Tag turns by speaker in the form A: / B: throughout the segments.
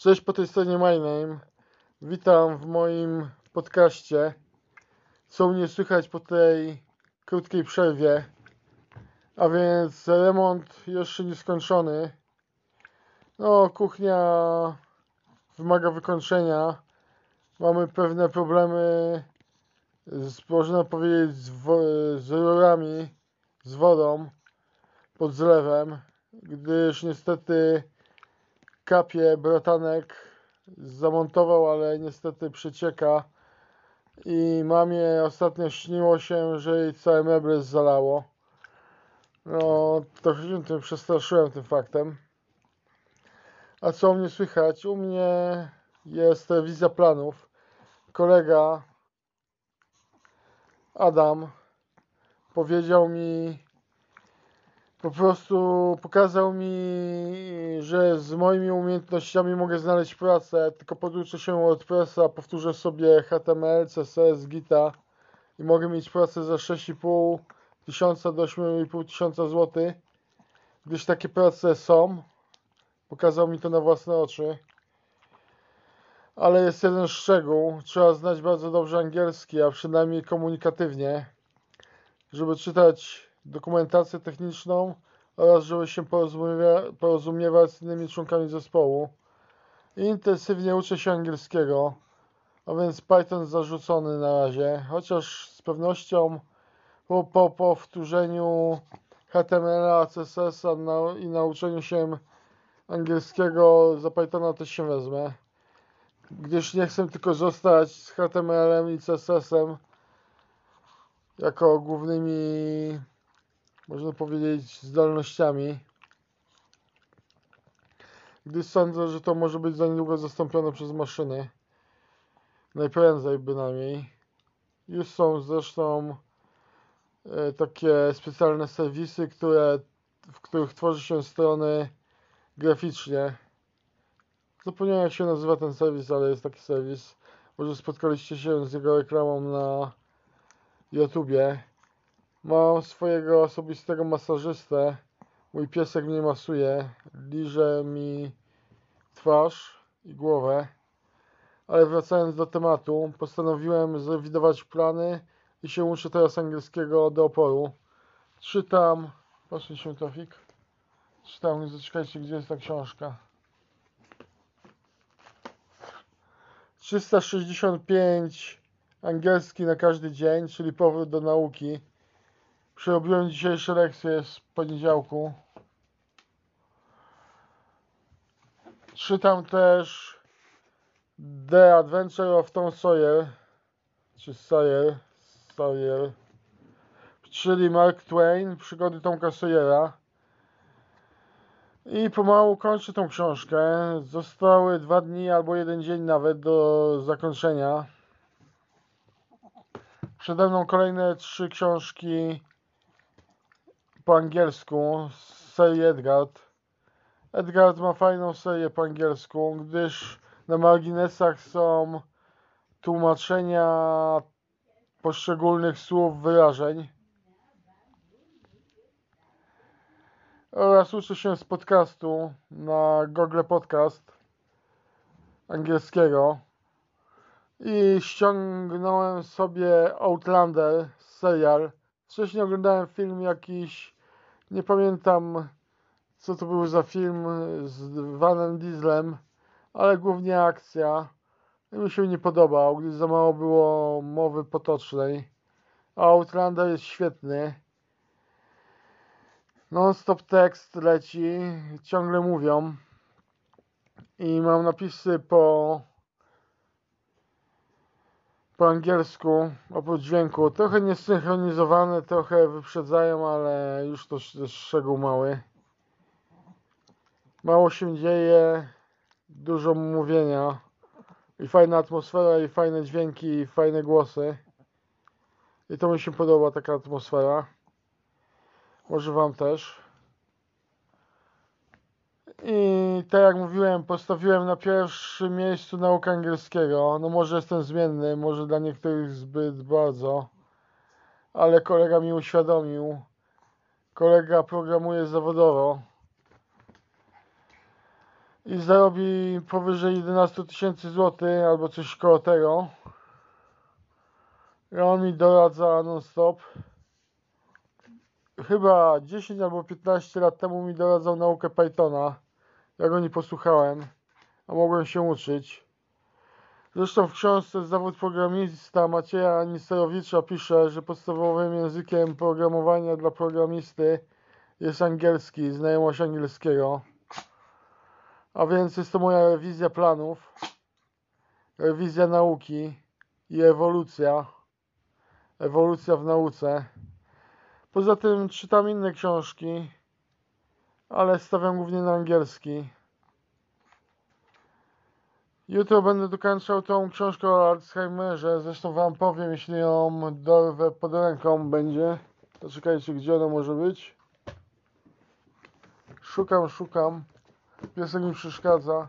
A: Cześć po tej stronie My Name. Witam w moim podcaście. Co mnie słychać po tej krótkiej przerwie. A więc remont jeszcze nieskończony. No, kuchnia wymaga wykończenia. Mamy pewne problemy, z, można powiedzieć, z, z rurami, z wodą pod zlewem, gdyż niestety kapie bratanek zamontował, ale niestety przecieka i mamie ostatnio śniło się, że jej całe meble zalało. No, trochę się tym przestraszyłem tym faktem. A co u mnie słychać? U mnie jest telewizja planów. Kolega Adam powiedział mi, po prostu pokazał mi, że z moimi umiejętnościami mogę znaleźć pracę, tylko poduczę się WordPressa, powtórzę sobie HTML, CSS, Gita i mogę mieć pracę za 6,5 tysiąca do 8,5 tysiąca złotych, gdyż takie prace są. Pokazał mi to na własne oczy. Ale jest jeden szczegół. Trzeba znać bardzo dobrze angielski, a przynajmniej komunikatywnie, żeby czytać dokumentację techniczną oraz żeby się porozumiewa- porozumiewać z innymi członkami zespołu. Intensywnie uczę się angielskiego, a więc Python zarzucony na razie, chociaż z pewnością po, po powtórzeniu HTML-a, CSS-a na, i nauczeniu się angielskiego za Pythona też się wezmę. Gdyż nie chcę tylko zostać z HTML-em i CSS-em jako głównymi, można powiedzieć, zdolnościami. Gdyż sądzę, że to może być za niedługo zastąpione przez maszyny. Najprędzej bynajmniej. Już są zresztą e, takie specjalne serwisy, które, w których tworzy się strony graficznie. Zapomniałem jak się nazywa ten serwis, ale jest taki serwis. Może spotkaliście się z jego reklamą na YouTubie. Mam swojego osobistego masażystę. Mój piesek mnie masuje. Liże mi twarz i głowę. Ale wracając do tematu, postanowiłem zrewidować plany i się uczę teraz angielskiego do oporu. Czytam. Proszę się trafik. Czytam, zaczekajcie, gdzie jest ta książka. 365 angielski na każdy dzień, czyli powrót do nauki. Przerobiłem dzisiejsze lekcje z poniedziałku. Czytam też The Adventure of Tom Sawyer, czy Sawyer, Sawyer, czyli Mark Twain, przygody Tomka Sawyera. I pomału kończę tą książkę. Zostały dwa dni albo jeden dzień nawet do zakończenia. Przede mną kolejne trzy książki po angielsku z serii Edgard. Edgard ma fajną serię po angielsku, gdyż na marginesach są tłumaczenia poszczególnych słów, wyrażeń. oraz uczę się z podcastu na Google Podcast angielskiego i ściągnąłem sobie Outlander serial. Wcześniej oglądałem film jakiś, nie pamiętam co to był za film z Vanem Dieslem, ale głównie akcja. Mi się nie podobał, gdyż za mało było mowy potocznej. A Outlander jest świetny non-stop tekst leci, ciągle mówią i mam napisy po po angielsku, oprócz dźwięku, trochę niesynchronizowane, trochę wyprzedzają, ale już to jest szczegół mały. Mało się dzieje, dużo mówienia i fajna atmosfera, i fajne dźwięki, i fajne głosy. I to mi się podoba, taka atmosfera. Może Wam też. I tak jak mówiłem, postawiłem na pierwszym miejscu naukę angielskiego. No może jestem zmienny, może dla niektórych zbyt bardzo, ale kolega mi uświadomił. Kolega programuje zawodowo. i zarobi powyżej 11 tysięcy złotych albo coś koło tego. I on mi doradza non-stop. Chyba 10 albo 15 lat temu mi doradzał naukę Pythona. Ja go nie posłuchałem, a mogłem się uczyć. Zresztą w książce Zawód programista Macieja Nisterowicza pisze, że podstawowym językiem programowania dla programisty jest angielski, znajomość angielskiego. A więc jest to moja rewizja planów, rewizja nauki i ewolucja. Ewolucja w nauce. Poza tym czytam inne książki, ale stawiam głównie na angielski. Jutro będę dokończał tą książkę o Alzheimerze. Zresztą Wam powiem, jeśli ją dorwę pod ręką będzie. To czekajcie, gdzie ona może być. Szukam, szukam. Piesek mi przeszkadza.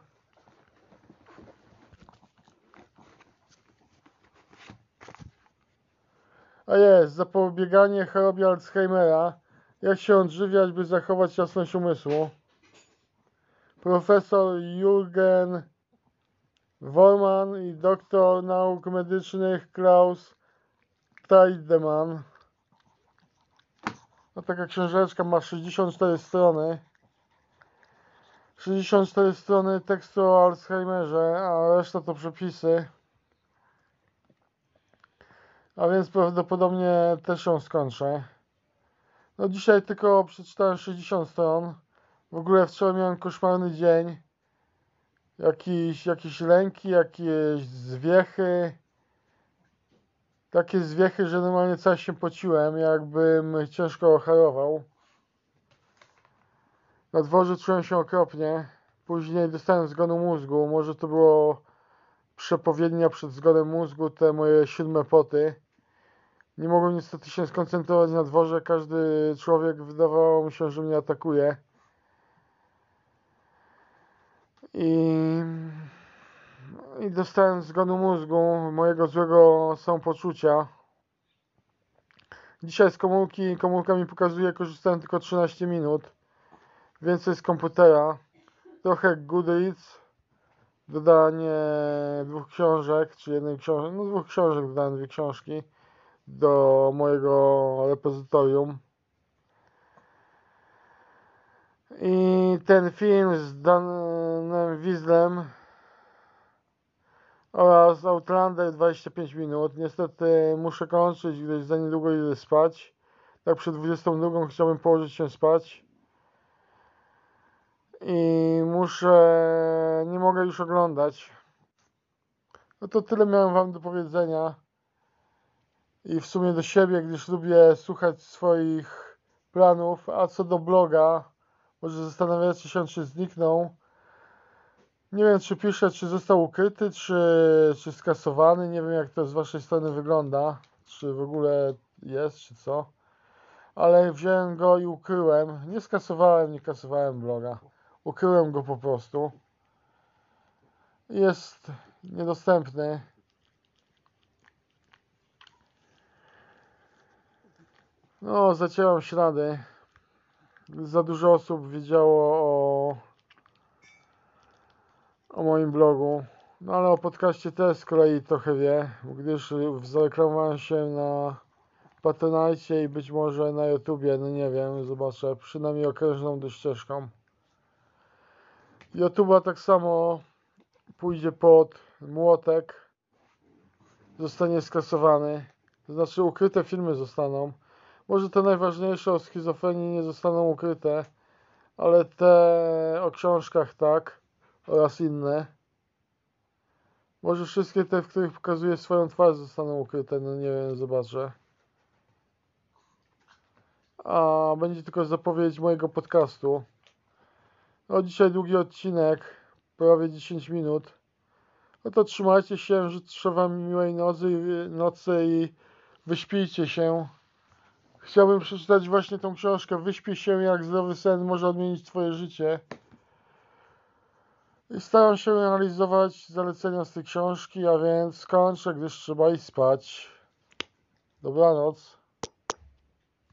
A: A jest, zapobieganie chorobie Alzheimera. Jak się odżywiać, by zachować jasność umysłu. Profesor Jürgen Worman i doktor nauk medycznych Klaus Teidemann. No taka książeczka ma 64 strony. 64 strony tekstu o Alzheimerze, a reszta to przepisy. A więc prawdopodobnie też ją skończę. No dzisiaj tylko przeczytałem 60 stron. W ogóle wczoraj miałem koszmarny dzień. Jakiś, jakieś lęki, jakieś zwiechy. Takie zwiechy, że normalnie cały się pociłem, jakbym ciężko harował. Na dworze czułem się okropnie. Później dostałem zgonu mózgu. Może to było przepowiednia przed zgonem mózgu, te moje siódme poty. Nie mogłem niestety się skoncentrować na dworze. Każdy człowiek wydawało mi się, że mnie atakuje. I, i dostałem zgonu mózgu, mojego złego samopoczucia. Dzisiaj z komórki, komórka mi pokazuje, korzystałem tylko 13 minut. Więcej z komputera. Trochę Goodreads. Dodanie dwóch książek, czy jednej książki, no dwóch książek dodałem dwie książki do mojego repozytorium. I ten film z Danem Wizlem oraz Outlander 25 minut. Niestety muszę kończyć, gdyż za niedługo idę spać. Tak przed 22 chciałbym położyć się spać. I muszę, nie mogę już oglądać. No to tyle miałem Wam do powiedzenia. I w sumie do siebie, gdyż lubię słuchać swoich planów. A co do bloga, może zastanawiacie się, czy zniknął. Nie wiem, czy piszę, czy został ukryty, czy, czy skasowany. Nie wiem, jak to z Waszej strony wygląda. Czy w ogóle jest, czy co. Ale wziąłem go i ukryłem. Nie skasowałem, nie kasowałem bloga. Ukryłem go po prostu. Jest niedostępny. No, zacieram ślady. Za dużo osób wiedziało o, o moim blogu. No ale o podcaście też z kolei trochę wie, gdyż zareklamowałem się na Patronite i być może na YouTubie, no nie wiem, zobaczę, przynajmniej okrężną do ścieżką. YouTube'a tak samo pójdzie pod młotek, zostanie skasowany, to znaczy ukryte filmy zostaną. Może te najważniejsze o schizofrenii nie zostaną ukryte, ale te o książkach tak oraz inne. Może wszystkie te, w których pokazuje swoją twarz zostaną ukryte, no nie wiem, zobaczę. A będzie tylko zapowiedź mojego podcastu. No dzisiaj długi odcinek, prawie 10 minut. No to trzymajcie się, życzę wam miłej nocy, nocy i wyśpijcie się. Chciałbym przeczytać właśnie tą książkę Wyśpij się jak zdrowy sen może odmienić twoje życie. I staram się realizować zalecenia z tej książki, a więc kończę, gdyż trzeba iść spać. Dobranoc.